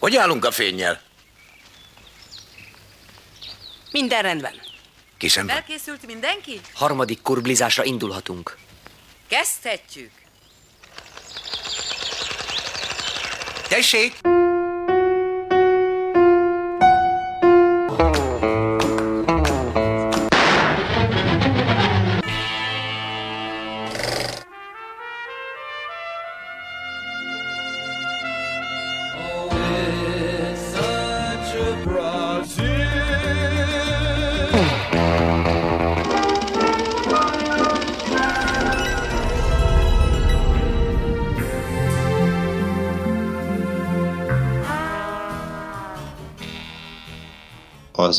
Hogy állunk a fényjel? Minden rendben. Kisen van? Elkészült mindenki? Harmadik kurblizásra indulhatunk. Kezdhetjük. Tessék!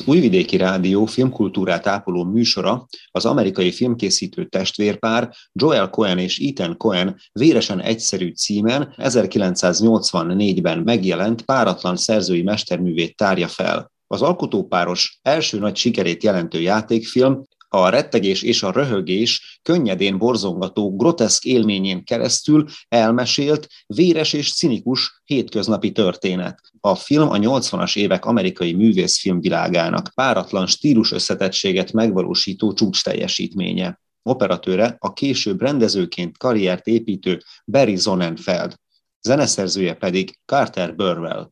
Újvidéki Rádió filmkultúrát ápoló műsora az amerikai filmkészítő testvérpár Joel Cohen és Ethan Cohen véresen egyszerű címen 1984-ben megjelent páratlan szerzői mesterművét tárja fel. Az alkotópáros első nagy sikerét jelentő játékfilm a rettegés és a röhögés könnyedén borzongató, groteszk élményén keresztül elmesélt, véres és cinikus hétköznapi történet. A film a 80-as évek amerikai művészfilm világának páratlan stílus összetettséget megvalósító csúcs teljesítménye. Operatőre a később rendezőként karriert építő Barry Zonenfeld, zeneszerzője pedig Carter Burwell.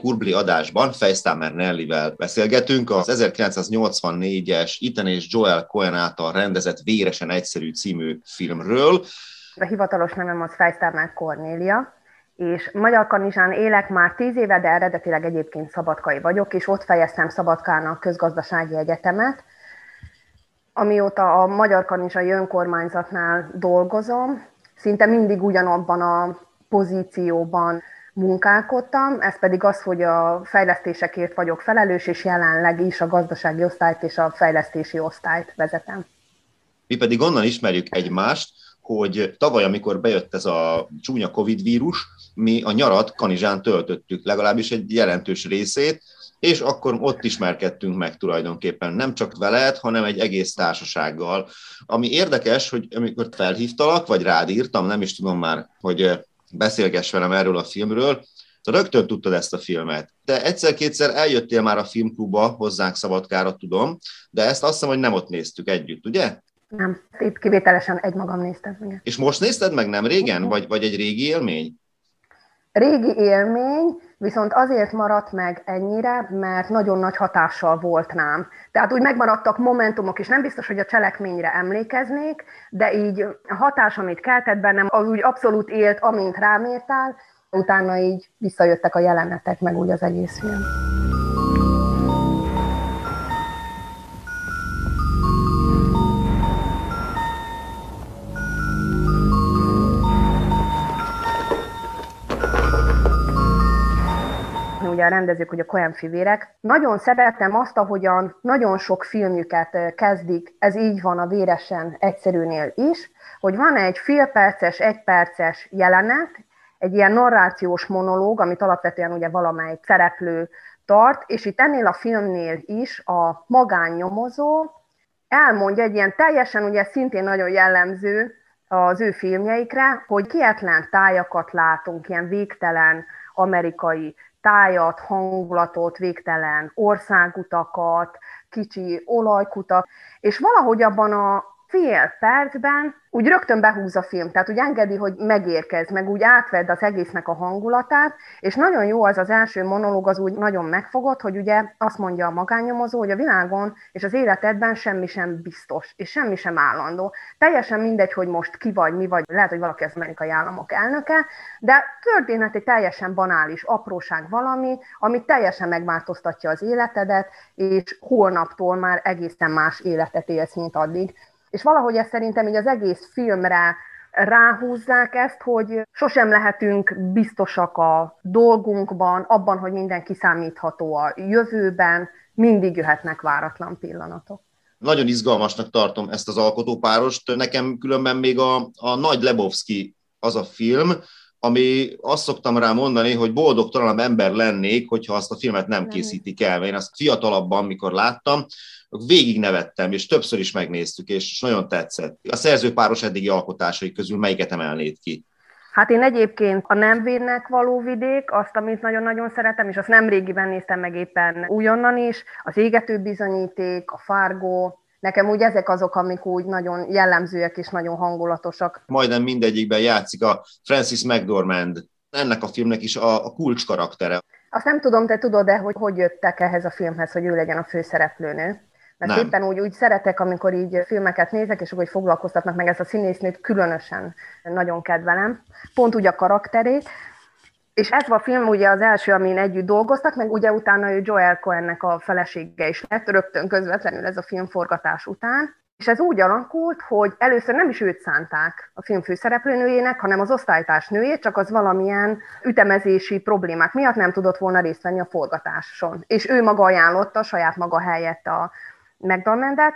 Kurbli adásban Fejsztámer Nellivel beszélgetünk az 1984-es Ethan és Joel Cohen által rendezett Véresen Egyszerű című filmről. A hivatalos nevem az Fejsztámer Kornélia, és Magyar Kanizsán élek már tíz éve, de eredetileg egyébként szabadkai vagyok, és ott fejeztem Szabadkának közgazdasági egyetemet. Amióta a Magyar Kanizsai önkormányzatnál dolgozom, szinte mindig ugyanabban a pozícióban munkálkodtam, ez pedig az, hogy a fejlesztésekért vagyok felelős, és jelenleg is a gazdasági osztályt és a fejlesztési osztályt vezetem. Mi pedig onnan ismerjük egymást, hogy tavaly, amikor bejött ez a csúnya Covid vírus, mi a nyarat Kanizsán töltöttük, legalábbis egy jelentős részét, és akkor ott ismerkedtünk meg tulajdonképpen, nem csak veled, hanem egy egész társasággal. Ami érdekes, hogy amikor felhívtalak, vagy rád írtam, nem is tudom már, hogy beszélgess velem erről a filmről, rögtön tudtad ezt a filmet. Te egyszer-kétszer eljöttél már a filmklubba hozzánk Szabadkára, tudom, de ezt azt hiszem, hogy nem ott néztük együtt, ugye? Nem, itt kivételesen egymagam néztem meg. És most nézted meg nem régen, vagy, vagy egy régi élmény? Régi élmény, viszont azért maradt meg ennyire, mert nagyon nagy hatással volt rám. Tehát úgy megmaradtak momentumok, és nem biztos, hogy a cselekményre emlékeznék, de így a hatás, amit keltett bennem, az úgy abszolút élt, amint rám értál, utána így visszajöttek a jelenetek, meg úgy az egész film. Ugye a rendezők, hogy a Coen fivérek. Nagyon szeretem azt, ahogyan nagyon sok filmjüket kezdik, ez így van a véresen egyszerűnél is, hogy van egy félperces, egyperces jelenet, egy ilyen narrációs monológ, amit alapvetően ugye valamelyik szereplő tart, és itt ennél a filmnél is a magánnyomozó elmondja egy ilyen teljesen, ugye szintén nagyon jellemző az ő filmjeikre, hogy kietlen tájakat látunk, ilyen végtelen amerikai tájat, hangulatot, végtelen országutakat, kicsi olajkutak, és valahogy abban a fél percben úgy rögtön behúz a film, tehát úgy engedi, hogy megérkez, meg úgy átvedd az egésznek a hangulatát, és nagyon jó az az első monológ, az úgy nagyon megfogott, hogy ugye azt mondja a magánnyomozó, hogy a világon és az életedben semmi sem biztos, és semmi sem állandó. Teljesen mindegy, hogy most ki vagy, mi vagy, lehet, hogy valaki az amerikai államok elnöke, de történet egy teljesen banális apróság valami, ami teljesen megváltoztatja az életedet, és holnaptól már egészen más életet élsz, mint addig. És valahogy ezt szerintem így az egész filmre ráhúzzák ezt, hogy sosem lehetünk biztosak a dolgunkban, abban, hogy minden kiszámítható a jövőben, mindig jöhetnek váratlan pillanatok. Nagyon izgalmasnak tartom ezt az alkotópárost. Nekem különben még a, a Nagy Lebowski az a film, ami azt szoktam rá mondani, hogy boldogtalanabb ember lennék, hogyha azt a filmet nem készítik el. Én azt fiatalabban, mikor láttam, végig nevettem, és többször is megnéztük, és nagyon tetszett. A szerzőpáros eddigi alkotásai közül melyiket emelnéd ki? Hát én egyébként a nem védnek való vidék, azt, amit nagyon-nagyon szeretem, és azt nem régiben néztem meg éppen újonnan is, az égető bizonyíték, a Fargo, Nekem úgy ezek azok, amik úgy nagyon jellemzőek és nagyon hangulatosak. Majdnem mindegyikben játszik a Francis McDormand. Ennek a filmnek is a, a kulcs karaktere. Azt nem tudom, te tudod-e, hogy hogy jöttek ehhez a filmhez, hogy ő legyen a főszereplőnő? Mert nem. éppen úgy, úgy szeretek, amikor így filmeket nézek, és hogy foglalkoztatnak meg ezt a színésznőt, különösen nagyon kedvelem. Pont úgy a karakterét. És ez a film ugye az első, amin együtt dolgoztak, meg ugye utána ő Joel Cohennek a felesége is lett, rögtön közvetlenül ez a filmforgatás után. És ez úgy alakult, hogy először nem is őt szánták a film főszereplőnőjének, hanem az osztálytárs nőjét, csak az valamilyen ütemezési problémák miatt nem tudott volna részt venni a forgatáson. És ő maga ajánlotta saját maga helyett a McDonaldet,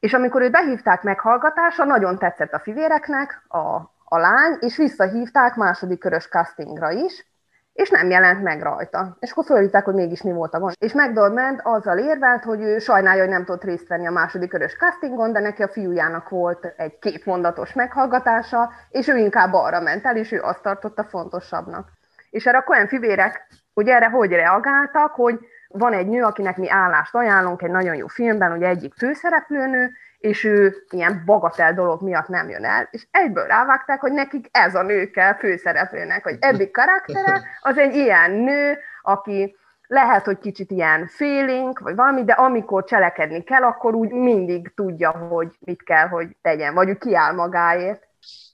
és amikor őt behívták meghallgatásra, nagyon tetszett a fivéreknek a, a lány, és visszahívták második körös castingra is, és nem jelent meg rajta. És akkor fölhívták, hogy mégis mi volt a gond. És McDormand azzal érvelt, hogy ő sajnálja, hogy nem tudott részt venni a második körös castingon, de neki a fiújának volt egy kétmondatos meghallgatása, és ő inkább arra ment el, és ő azt tartotta fontosabbnak. És erre a Cohen fivérek, ugye erre hogy reagáltak, hogy van egy nő, akinek mi állást ajánlunk egy nagyon jó filmben, ugye egyik főszereplőnő, és ő ilyen bagatel dolog miatt nem jön el, és egyből rávágták, hogy nekik ez a nő kell főszereplőnek, hogy Ebbi karaktere az egy ilyen nő, aki lehet, hogy kicsit ilyen félénk, vagy valami, de amikor cselekedni kell, akkor úgy mindig tudja, hogy mit kell, hogy tegyen, vagy ő kiáll magáért.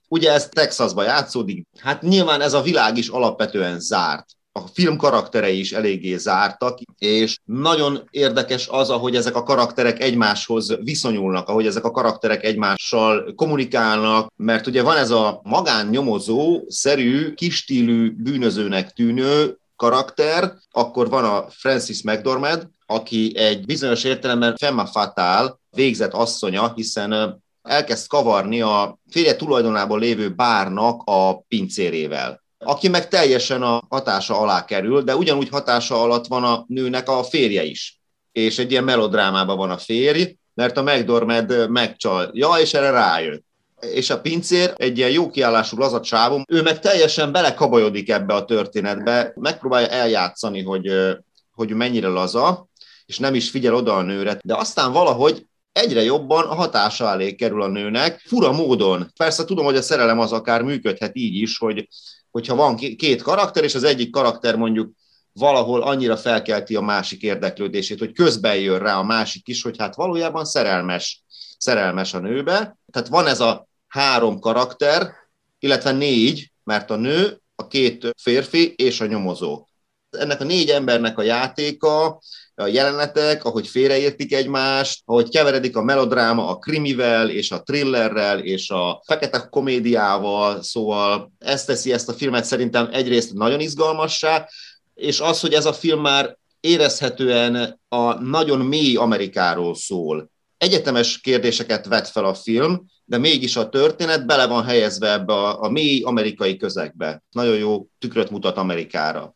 Ugye ez Texasban játszódik, hát nyilván ez a világ is alapvetően zárt a film karakterei is eléggé zártak, és nagyon érdekes az, ahogy ezek a karakterek egymáshoz viszonyulnak, ahogy ezek a karakterek egymással kommunikálnak, mert ugye van ez a magánnyomozó, szerű, kistílű bűnözőnek tűnő karakter, akkor van a Francis McDormand, aki egy bizonyos értelemben femme fatale, végzett asszonya, hiszen elkezd kavarni a férje tulajdonában lévő bárnak a pincérével aki meg teljesen a hatása alá kerül, de ugyanúgy hatása alatt van a nőnek a férje is. És egy ilyen melodrámában van a férj, mert a megdormed megcsal. Ja, és erre rájön. És a pincér egy ilyen jó kiállású laza csávó, ő meg teljesen belekabajodik ebbe a történetbe, megpróbálja eljátszani, hogy, hogy mennyire laza, és nem is figyel oda a nőre, de aztán valahogy egyre jobban a hatása alé kerül a nőnek, fura módon. Persze tudom, hogy a szerelem az akár működhet így is, hogy hogyha van két karakter, és az egyik karakter mondjuk valahol annyira felkelti a másik érdeklődését, hogy közben jön rá a másik is, hogy hát valójában szerelmes, szerelmes a nőbe. Tehát van ez a három karakter, illetve négy, mert a nő, a két férfi és a nyomozó. Ennek a négy embernek a játéka, a jelenetek, ahogy félreértik egymást, ahogy keveredik a melodráma a krimivel, és a thrillerrel, és a fekete komédiával, szóval ezt teszi ezt a filmet szerintem egyrészt nagyon izgalmassá, és az, hogy ez a film már érezhetően a nagyon mély Amerikáról szól. Egyetemes kérdéseket vet fel a film, de mégis a történet bele van helyezve ebbe a, a mély amerikai közegbe. Nagyon jó tükröt mutat Amerikára.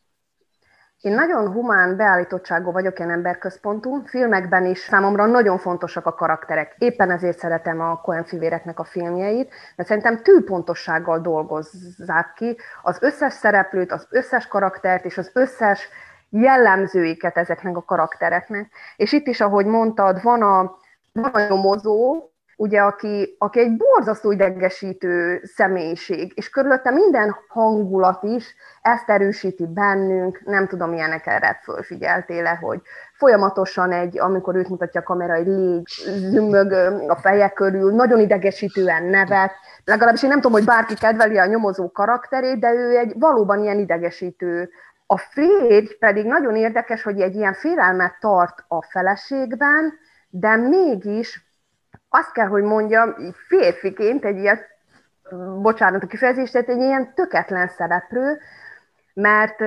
Én nagyon humán beállítottságú vagyok, ilyen emberközpontú. Filmekben is számomra nagyon fontosak a karakterek. Éppen ezért szeretem a Coen fivéreknek a filmjeit, mert szerintem tűpontossággal dolgozzák ki az összes szereplőt, az összes karaktert és az összes jellemzőiket ezeknek a karaktereknek. És itt is, ahogy mondtad, van a, van a nyomozó, ugye, aki, aki egy borzasztó idegesítő személyiség, és körülötte minden hangulat is ezt erősíti bennünk, nem tudom, ilyenek erre fölfigyeltél hogy folyamatosan egy, amikor őt mutatja a kamera, egy légy zümmög a feje körül, nagyon idegesítően nevet, legalábbis én nem tudom, hogy bárki kedveli a nyomozó karakterét, de ő egy valóban ilyen idegesítő. A férj pedig nagyon érdekes, hogy egy ilyen félelmet tart a feleségben, de mégis azt kell, hogy mondjam, férfiként egy ilyen, bocsánat a kifejezést, tehát egy ilyen töketlen szereplő, mert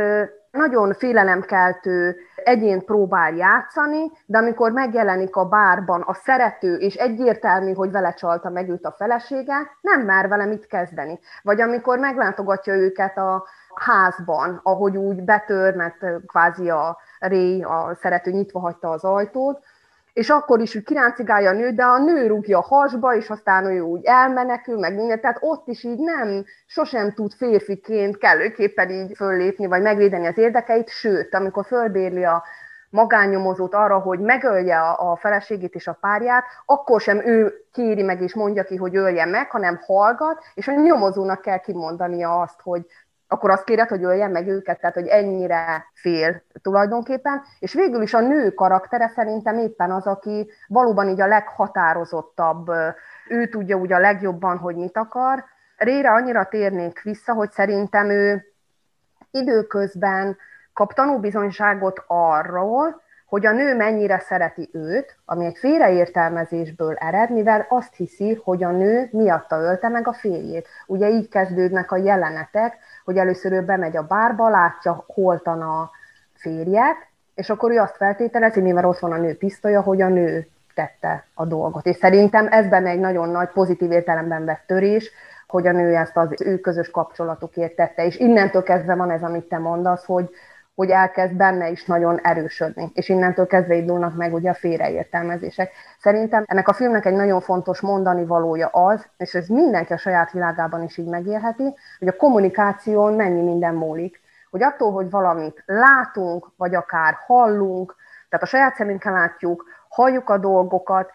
nagyon félelemkeltő egyént próbál játszani, de amikor megjelenik a bárban a szerető, és egyértelmű, hogy vele csalta meg őt a felesége, nem mer vele mit kezdeni. Vagy amikor meglátogatja őket a házban, ahogy úgy betör, mert kvázi a réj, a szerető nyitva hagyta az ajtót, és akkor is úgy kiráncigálja a nő, de a nő rúgja a hasba, és aztán ő úgy elmenekül, meg minden, tehát ott is így nem, sosem tud férfiként kellőképpen így föllépni, vagy megvédeni az érdekeit, sőt, amikor fölbérli a magánnyomozót arra, hogy megölje a, a feleségét és a párját, akkor sem ő kéri meg és mondja ki, hogy ölje meg, hanem hallgat, és a nyomozónak kell kimondania azt, hogy akkor azt kéred, hogy öljen meg őket, tehát hogy ennyire fél tulajdonképpen, és végül is a nő karaktere szerintem éppen az, aki valóban így a leghatározottabb, ő tudja úgy a legjobban, hogy mit akar. Rére annyira térnék vissza, hogy szerintem ő időközben kap tanúbizonyságot arról, hogy a nő mennyire szereti őt, ami egy félreértelmezésből ered, mivel azt hiszi, hogy a nő miatta ölte meg a férjét. Ugye így kezdődnek a jelenetek, hogy először ő bemegy a bárba, látja holtan a férjet, és akkor ő azt feltételezi, mivel ott van a nő pisztolya, hogy a nő tette a dolgot. És szerintem ez benne egy nagyon nagy pozitív értelemben vett törés, hogy a nő ezt az ő közös kapcsolatukért tette. És innentől kezdve van ez, amit te mondasz, hogy, hogy elkezd benne is nagyon erősödni, és innentől kezdve indulnak meg ugye a félreértelmezések. Szerintem ennek a filmnek egy nagyon fontos mondani valója az, és ez mindenki a saját világában is így megélheti, hogy a kommunikáción mennyi minden múlik. Hogy attól, hogy valamit látunk, vagy akár hallunk, tehát a saját szemünkkel látjuk, halljuk a dolgokat,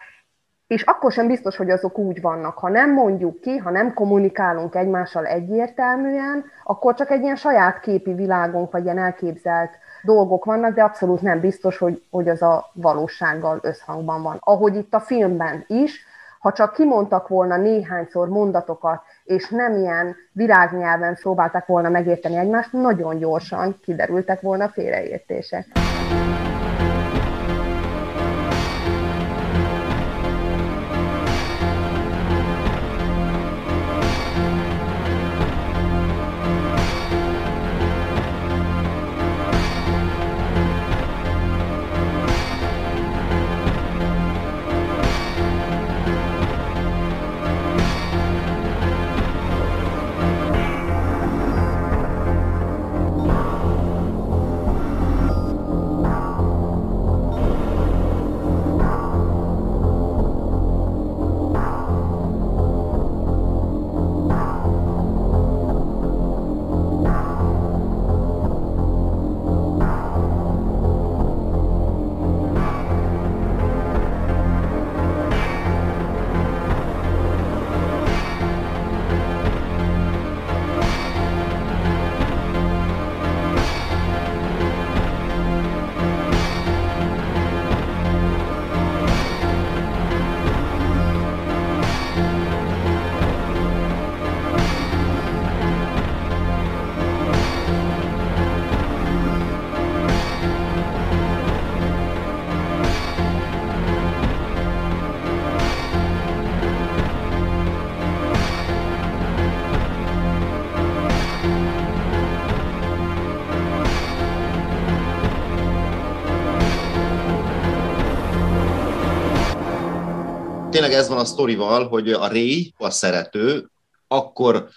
és akkor sem biztos, hogy azok úgy vannak. Ha nem mondjuk ki, ha nem kommunikálunk egymással egyértelműen, akkor csak egy ilyen saját képi világunk, vagy ilyen elképzelt dolgok vannak, de abszolút nem biztos, hogy, hogy az a valósággal összhangban van. Ahogy itt a filmben is, ha csak kimondtak volna néhányszor mondatokat, és nem ilyen virágnyelven próbálták volna megérteni egymást, nagyon gyorsan kiderültek volna félreértések. Tényleg ez van a sztorival, hogy a Ray, a szerető, akkor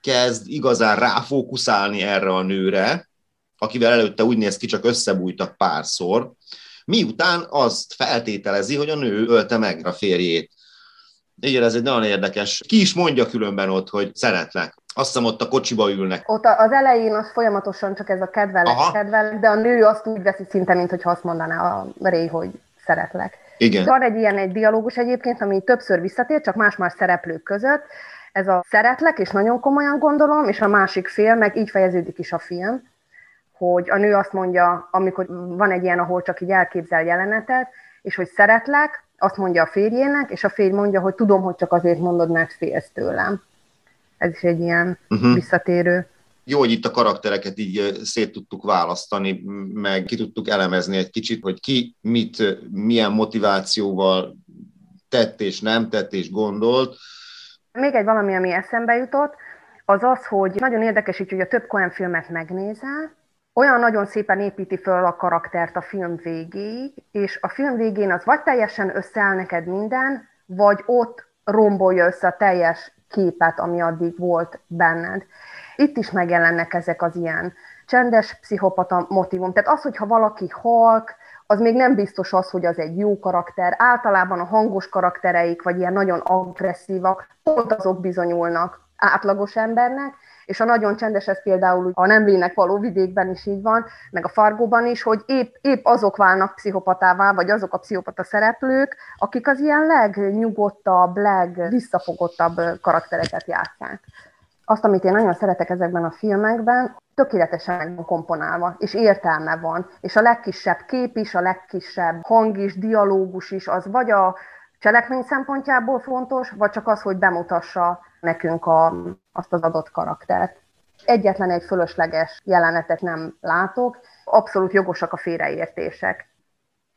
kezd igazán ráfókuszálni erre a nőre, akivel előtte úgy néz ki, csak összebújtak párszor, miután azt feltételezi, hogy a nő ölte meg a férjét. Igen, ez egy nagyon érdekes. Ki is mondja különben ott, hogy szeretlek. Azt hiszem ott a kocsiba ülnek. Ott az elején az folyamatosan csak ez a kedvelek, Aha. kedvelek, de a nő azt úgy veszi szinte, mint hogy azt mondaná a Ray, hogy szeretlek. Igen. Van egy ilyen egy dialógus egyébként, ami többször visszatér, csak más-más szereplők között. Ez a szeretlek, és nagyon komolyan gondolom, és a másik fél, meg így fejeződik is a film, hogy a nő azt mondja, amikor van egy ilyen, ahol csak így elképzel jelenetet, és hogy szeretlek, azt mondja a férjének, és a férj mondja, hogy tudom, hogy csak azért mondod, mert félsz tőlem. Ez is egy ilyen uh-huh. visszatérő jó, hogy itt a karaktereket így szét tudtuk választani, meg ki tudtuk elemezni egy kicsit, hogy ki mit, milyen motivációval tett és nem tett és gondolt. Még egy valami, ami eszembe jutott, az az, hogy nagyon érdekes hogy a több Coen filmet megnézel, olyan nagyon szépen építi föl a karaktert a film végéig, és a film végén az vagy teljesen összeáll neked minden, vagy ott rombolja össze a teljes képet, ami addig volt benned. Itt is megjelennek ezek az ilyen csendes pszichopata motivum. Tehát az, hogyha valaki halk, az még nem biztos az, hogy az egy jó karakter. Általában a hangos karaktereik, vagy ilyen nagyon agresszívak, pont azok bizonyulnak átlagos embernek, és a nagyon csendes ez például a nem vének való vidékben is így van, meg a Fargóban is, hogy épp, épp azok válnak pszichopatává, vagy azok a pszichopata szereplők, akik az ilyen legnyugodtabb, legvisszafogottabb karaktereket játszák azt, amit én nagyon szeretek ezekben a filmekben, tökéletesen van komponálva, és értelme van, és a legkisebb kép is, a legkisebb hang is, dialógus is, az vagy a cselekmény szempontjából fontos, vagy csak az, hogy bemutassa nekünk a, azt az adott karaktert. Egyetlen egy fölösleges jelenetet nem látok, abszolút jogosak a félreértések.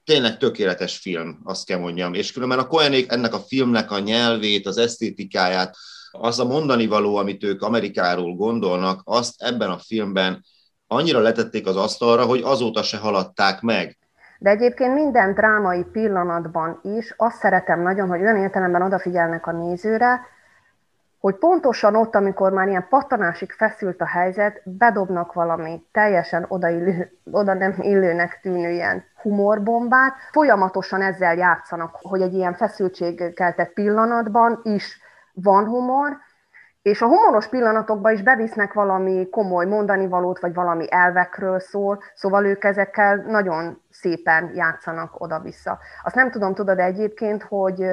Tényleg tökéletes film, azt kell mondjam. És különben a Koenék ennek a filmnek a nyelvét, az esztétikáját, az a mondani való, amit ők Amerikáról gondolnak, azt ebben a filmben annyira letették az asztalra, hogy azóta se haladták meg. De egyébként minden drámai pillanatban is azt szeretem nagyon, hogy olyan értelemben odafigyelnek a nézőre, hogy pontosan ott, amikor már ilyen pattanásig feszült a helyzet, bedobnak valami teljesen odaillő, oda nem illőnek tűnő ilyen humorbombát, folyamatosan ezzel játszanak, hogy egy ilyen feszültségkeltett pillanatban is van humor, és a humoros pillanatokban is bevisznek valami komoly mondani valót, vagy valami elvekről szól, szóval ők ezekkel nagyon szépen játszanak oda-vissza. Azt nem tudom, tudod egyébként, hogy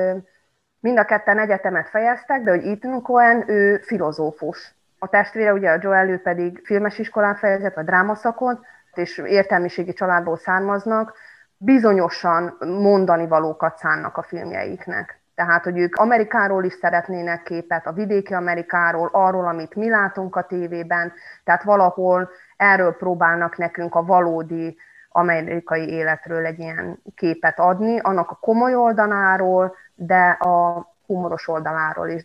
Mind a ketten egyetemet fejeztek, de hogy Ethan Cohen, ő filozófus. A testvére, ugye a Joel, ő pedig filmes iskolán fejezett, vagy drámaszakon, és értelmiségi családból származnak, bizonyosan mondani valókat szánnak a filmjeiknek. Tehát, hogy ők Amerikáról is szeretnének képet, a vidéki Amerikáról, arról, amit mi látunk a tévében, tehát valahol erről próbálnak nekünk a valódi amerikai életről egy ilyen képet adni, annak a komoly oldaláról, de a humoros oldaláról is.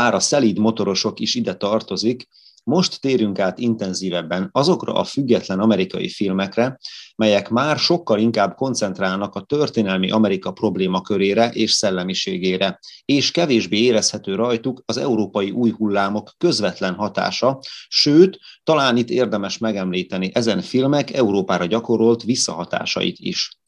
Bár a szelíd motorosok is ide tartozik, most térünk át intenzívebben azokra a független amerikai filmekre, melyek már sokkal inkább koncentrálnak a történelmi Amerika problémakörére és szellemiségére, és kevésbé érezhető rajtuk az európai új hullámok közvetlen hatása, sőt, talán itt érdemes megemlíteni ezen filmek Európára gyakorolt visszahatásait is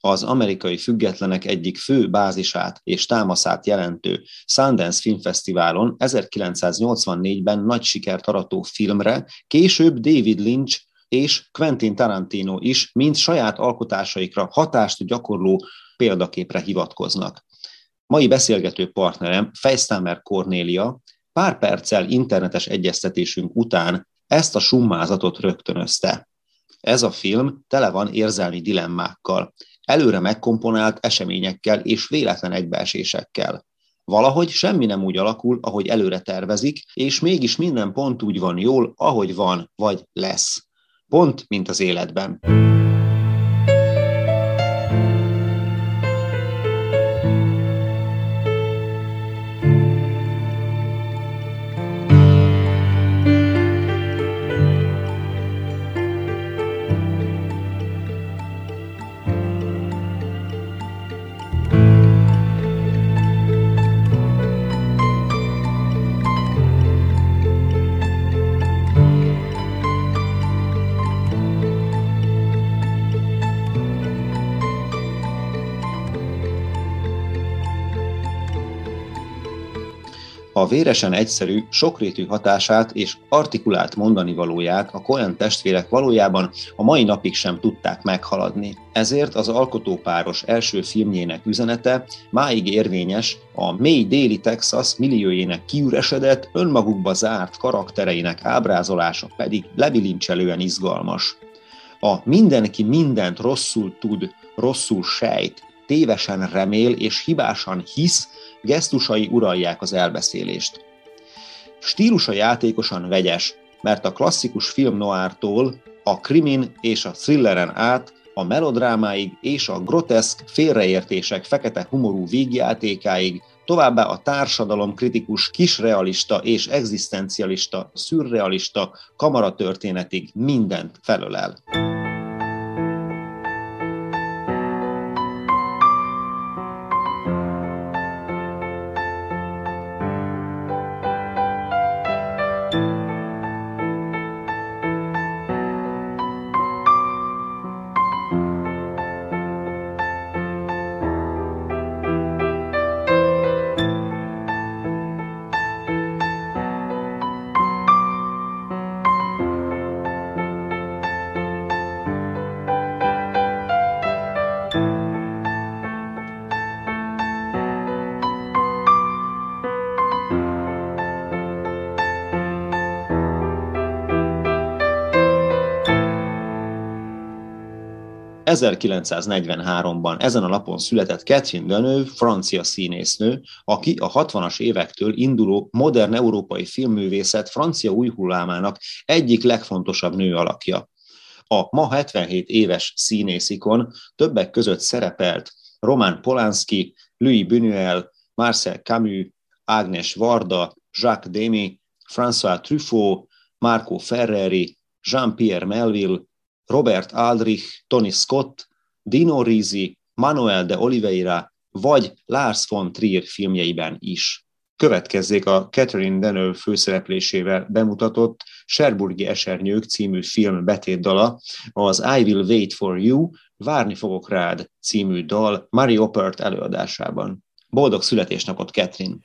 az amerikai függetlenek egyik fő bázisát és támaszát jelentő Sundance Filmfesztiválon 1984-ben nagy sikert arató filmre később David Lynch és Quentin Tarantino is mind saját alkotásaikra hatást gyakorló példaképre hivatkoznak. Mai beszélgető partnerem Fejsztámer Cornélia pár perccel internetes egyeztetésünk után ezt a summázatot rögtönözte. Ez a film tele van érzelmi dilemmákkal, előre megkomponált eseményekkel és véletlen egybeesésekkel. Valahogy semmi nem úgy alakul, ahogy előre tervezik, és mégis minden pont úgy van jól, ahogy van, vagy lesz. Pont, mint az életben. A véresen egyszerű, sokrétű hatását és artikulált mondani valóját a Cohen testvérek valójában a mai napig sem tudták meghaladni. Ezért az alkotópáros első filmjének üzenete máig érvényes, a mély déli Texas milliójének kiüresedett, önmagukba zárt karaktereinek ábrázolása pedig lebilincselően izgalmas. A mindenki mindent rosszul tud, rosszul sejt, tévesen remél és hibásan hisz, gesztusai uralják az elbeszélést. Stílusa játékosan vegyes, mert a klasszikus film noártól a krimin és a thrilleren át a melodrámáig és a groteszk félreértések fekete humorú végjátékáig, továbbá a társadalom kritikus kisrealista és egzisztencialista, szürrealista kamaratörténetig mindent felölel. 1943-ban ezen a napon született Catherine Deneuve, francia színésznő, aki a 60-as évektől induló modern európai filmművészet francia új hullámának egyik legfontosabb nő alakja. A ma 77 éves színészikon többek között szerepelt Roman Polanski, Louis Buñuel, Marcel Camus, Agnes Varda, Jacques Demy, François Truffaut, Marco Ferreri, Jean-Pierre Melville, Robert Aldrich, Tony Scott, Dino Risi, Manuel de Oliveira vagy Lars von Trier filmjeiben is. Következzék a Catherine Deneuve főszereplésével bemutatott Sherburgi Esernyők című film betétdala, az I Will Wait for You, Várni fogok rád című dal Mary Opert előadásában. Boldog születésnapot, Catherine!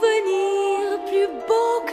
souvenirs plus beau